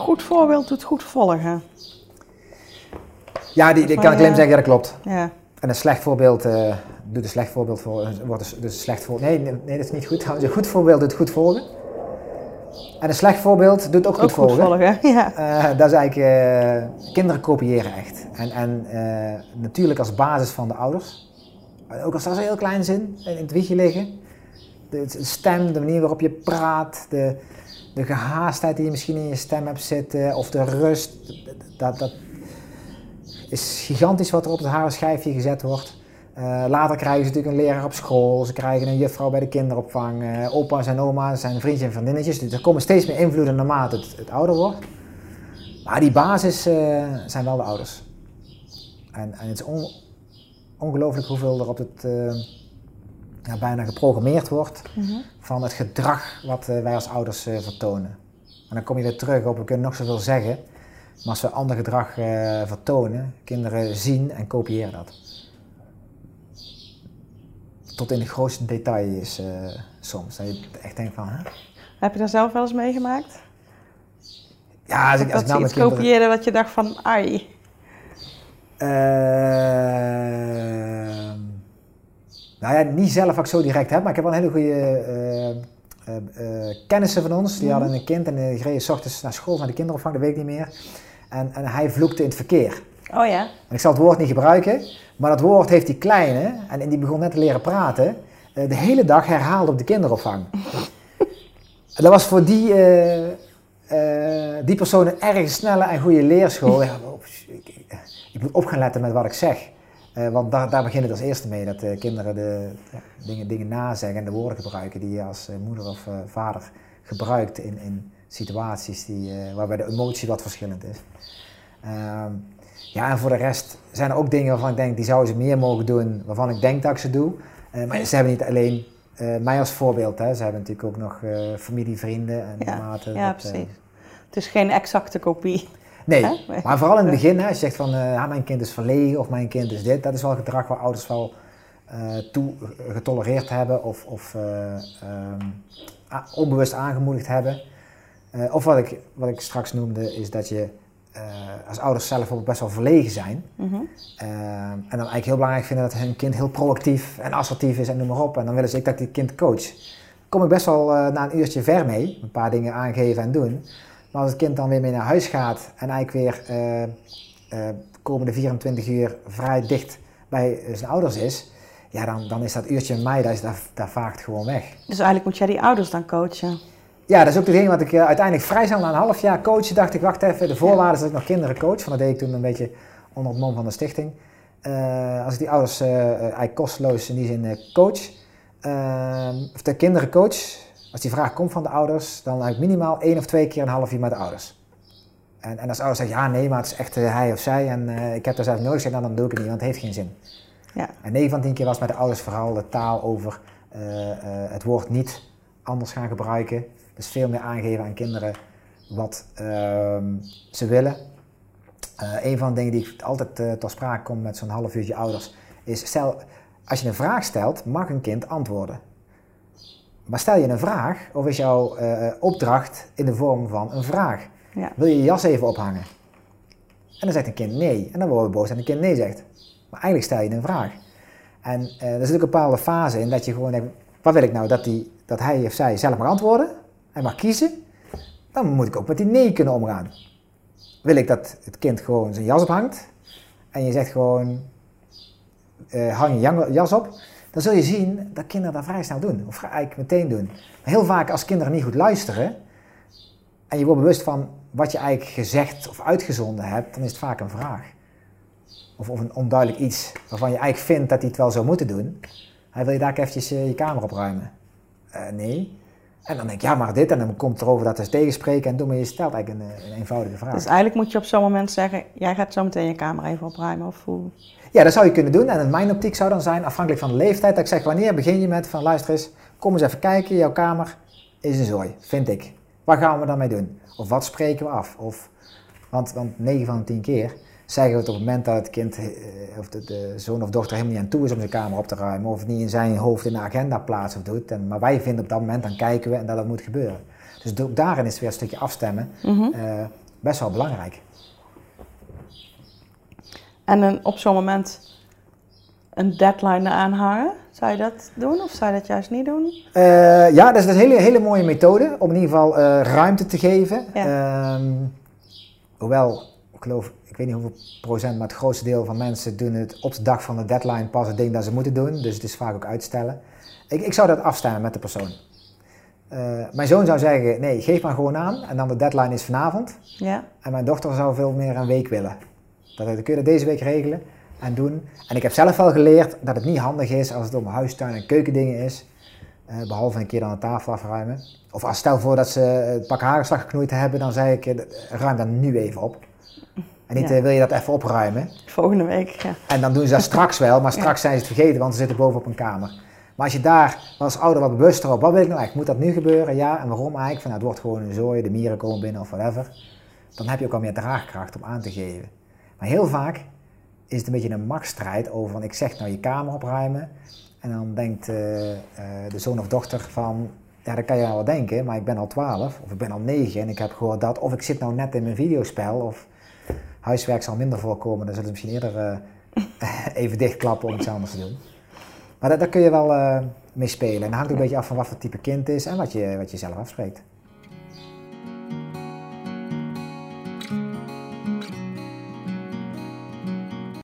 Goed voorbeeld doet goed volgen. Ja, die, die kan ik alleen zeggen, ja dat klopt. Ja. En een slecht voorbeeld uh, doet een slecht voorbeeld voor, wordt dus, dus slecht voor. Nee, nee, nee, dat is niet goed. Een goed voorbeeld doet goed volgen. En een slecht voorbeeld doet ook goed ook volgen. Goed volgen ja. Uh, dat is eigenlijk, uh, kinderen kopiëren echt. En, en natuurlijk als basis van de ouders. Ook als ze heel klein zijn, in het wiegje liggen. De, de, stem, de manier waarop je praat, de, de gehaastheid die je misschien in je stem hebt zitten, of de rust. Dat, dat is gigantisch wat er op het harenschijfje gezet wordt. Uh, later krijgen ze natuurlijk een leraar op school, ze krijgen een juffrouw bij de kinderopvang, uh, opa's en oma's zijn vriendjes en vriendinnetjes. Dus er komen steeds meer invloeden naarmate het, ouder wordt. Maar die basis uh, zijn wel de ouders. En, en het is on, ongelooflijk hoeveel er op het ja, bijna geprogrammeerd wordt mm -hmm. van het gedrag wat wij als ouders vertonen. En dan kom je weer terug op, we kunnen nog zoveel zeggen, maar als we ander gedrag vertonen, kinderen zien en kopiëren dat tot in de grootste details uh, soms. Dat je echt denkt van, hè? Heb je daar zelf wel eens meegemaakt? Ja, als ik, als dat ik nou iets kopieerde wat je dacht van, ai. Uh, nou ja, niet zelf ik zo direct heb, maar ik heb wel een hele goede uh, kennissen van ons. Die mm. hadden een kind en die reden s ochtends naar school, naar de kinderopvang, dat weet ik niet meer. En, en hij vloekte in het verkeer. Oh ja. En ik zal het woord niet gebruiken, maar dat woord heeft die kleine, en die begon net te leren praten, de hele dag herhaald op de kinderopvang. en dat was voor die, die persoon een erg snelle en goede leerschool. Ja, ik, ik, moet op gaan letten met wat ik zeg. Uh, want daar, daar begint het als eerste mee, dat kinderen de ja, dingen, dingen nazeggen en de woorden gebruiken die je als moeder of vader gebruikt in, in situaties die, waarbij de emotie wat verschillend is. Ehm, ja, en voor de rest zijn er ook dingen waarvan ik denk, die zouden ze meer mogen doen, waarvan ik denk dat ik ze doe. Maar ze hebben niet alleen mij als voorbeeld, hè. ze hebben natuurlijk ook nog familie, vrienden en ja. Ja, dat, precies. het is geen exacte kopie. Nee, maar vooral in het begin, hè, als je zegt van, ja, mijn kind is verlegen of mijn kind is dit, dat is wel gedrag waar ouders wel toe getolereerd hebben of, of um, onbewust aangemoedigd hebben. of wat ik, wat ik straks noemde, is dat je uh, als ouders zelf ook best wel verlegen zijn. Mm -hmm. uh, en dan eigenlijk heel belangrijk vinden dat hun kind heel proactief en assertief is en noem maar op. En dan willen ze ik dat die kind coach. Kom ik best wel uh, na een uurtje ver mee, een paar dingen aangeven en doen. Maar als het kind dan weer mee naar huis gaat en eigenlijk weer de komende 24 uur vrij dicht bij zijn ouders is, ja, dan, dan is dat uurtje in mei, dat, is, dat, dat vaagt gewoon weg. Dus eigenlijk moet jij die ouders dan coachen? Ja, dat is ook degene wat ik uh, uiteindelijk vrij snel na een half jaar coachen dacht ik, wacht even, de voorwaarden is dat ik nog kinderen coach. Van dat deed ik toen een beetje onder het mom van de stichting. Uh, als ik die ouders uh, eigenlijk kosteloos in die zin coach, of de kinderen coach, als die vraag komt van de ouders, dan eigenlijk minimaal één of twee keer een half uur met de ouders. En, en als ouders zeggen, ja nee, maar het is echt hij of zij en ik heb daar zelf nodig, nou, dan doe ik het niet, want het heeft geen zin. Ja. En 9 van 10 keer was met de ouders vooral de taal over het woord niet anders gaan gebruiken. Dus veel meer aangeven aan kinderen wat uh, ze willen. Een van de dingen die ik altijd tot sprake kom met zo'n half uurtje ouders, is stel, als je een vraag stelt, mag een kind antwoorden. Maar stel je een vraag, of is jouw uh, opdracht in de vorm van een vraag? Ja. Wil je je jas even ophangen? En dan zegt een kind nee. En dan worden we boos dat een kind nee zegt. Maar eigenlijk stel je een vraag. En er zit ook een bepaalde fase in dat je gewoon denkt, wat wil ik nou? Dat, die, dat hij of zij zelf mag antwoorden? Hij mag kiezen, dan moet ik ook met die nee kunnen omgaan. Wil ik dat het kind gewoon zijn jas ophangt en je zegt gewoon uh, hang je jas op, dan zul je zien dat kinderen dat vrij snel doen. Of eigenlijk meteen doen. Maar heel vaak als kinderen niet goed luisteren en je wordt bewust van wat je eigenlijk gezegd of uitgezonden hebt, dan is het vaak een vraag. Of, of een onduidelijk iets waarvan je eigenlijk vindt dat hij het wel zou moeten doen. Hij wil je daar eventjes uh, je kamer opruimen? Uh, nee. En dan denk ik, ja, maar dit. En dan komt het erover dat ze tegenspreken en doen. Maar je stelt eigenlijk een, een, eenvoudige vraag. Dus eigenlijk moet je op zo'n moment zeggen, jij gaat zo meteen je kamer even opruimen of hoe? Ja, dat zou je kunnen doen. En in mijn optiek zou dan zijn, afhankelijk van de leeftijd, dat ik zeg, wanneer begin je met van, luister eens, kom eens even kijken, jouw kamer is een zooi, vind ik. Wat gaan we dan mee doen? Of wat spreken we af? Of, want, want 9 van de 10 keer zeggen we het op het moment dat het kind of de, de, zoon of dochter helemaal niet aan toe is om zijn kamer op te ruimen, of het niet in zijn hoofd in de agenda plaatst of doet. En, maar wij vinden op dat moment, dan kijken we en dat dat moet gebeuren. Dus ook daarin is weer een stukje afstemmen. Mm -hmm. uh, best wel belangrijk. En op zo'n moment een deadline aanhangen, zou je dat doen of zou je dat juist niet doen? Uh, ja, dat is een hele, hele mooie methode om in ieder geval uh, ruimte te geven. Ja. Um, hoewel, ik geloof, ik weet niet hoeveel procent, maar het grootste deel van mensen doen het op de dag van de deadline pas het ding dat ze moeten doen. Dus het is vaak ook uitstellen. Ik, ik zou dat afstemmen met de persoon. Uh, mijn zoon zou zeggen, nee, geef maar gewoon aan. En dan de deadline is vanavond. Ja. En mijn dochter zou veel meer een week willen. Dat, dan kun je dat deze week regelen en doen. En ik heb zelf wel geleerd dat het niet handig is als het om huistuin en keukendingen is. Uh, behalve een keer dan de tafel afruimen. Of als stel voor dat ze het pak hagelslag geknoeid hebben, dan zeg ik, uh, ruim dan nu even op. En niet, Ja. uh, wil je dat even opruimen? Volgende week, ja. En dan doen ze dat straks wel, maar straks zijn ze het vergeten, want ze zitten boven op een kamer. Maar als je daar als ouder wat bewuster op, wat wil ik nou eigenlijk? Moet dat nu gebeuren? Ja, en waarom eigenlijk? Van, nou, het wordt gewoon een zooi, de mieren komen binnen of whatever. Dan heb je ook al meer draagkracht om aan te geven. Maar heel vaak is het een beetje een machtsstrijd over van ik zeg nou je kamer opruimen. En dan denkt eh, eh, de zoon of dochter van, ja dat kan je wel denken, maar ik ben al 12 of ik ben al 9 en ik heb gewoon dat. Of ik zit nou net in mijn videospel of huiswerk zal minder voorkomen. Dan zullen ze misschien eerder eh, even dichtklappen om iets anders te doen. Maar daar, daar kun je wel eh, mee spelen. En dat hangt ook een beetje af van wat voor type kind is en wat je, wat je zelf afspreekt.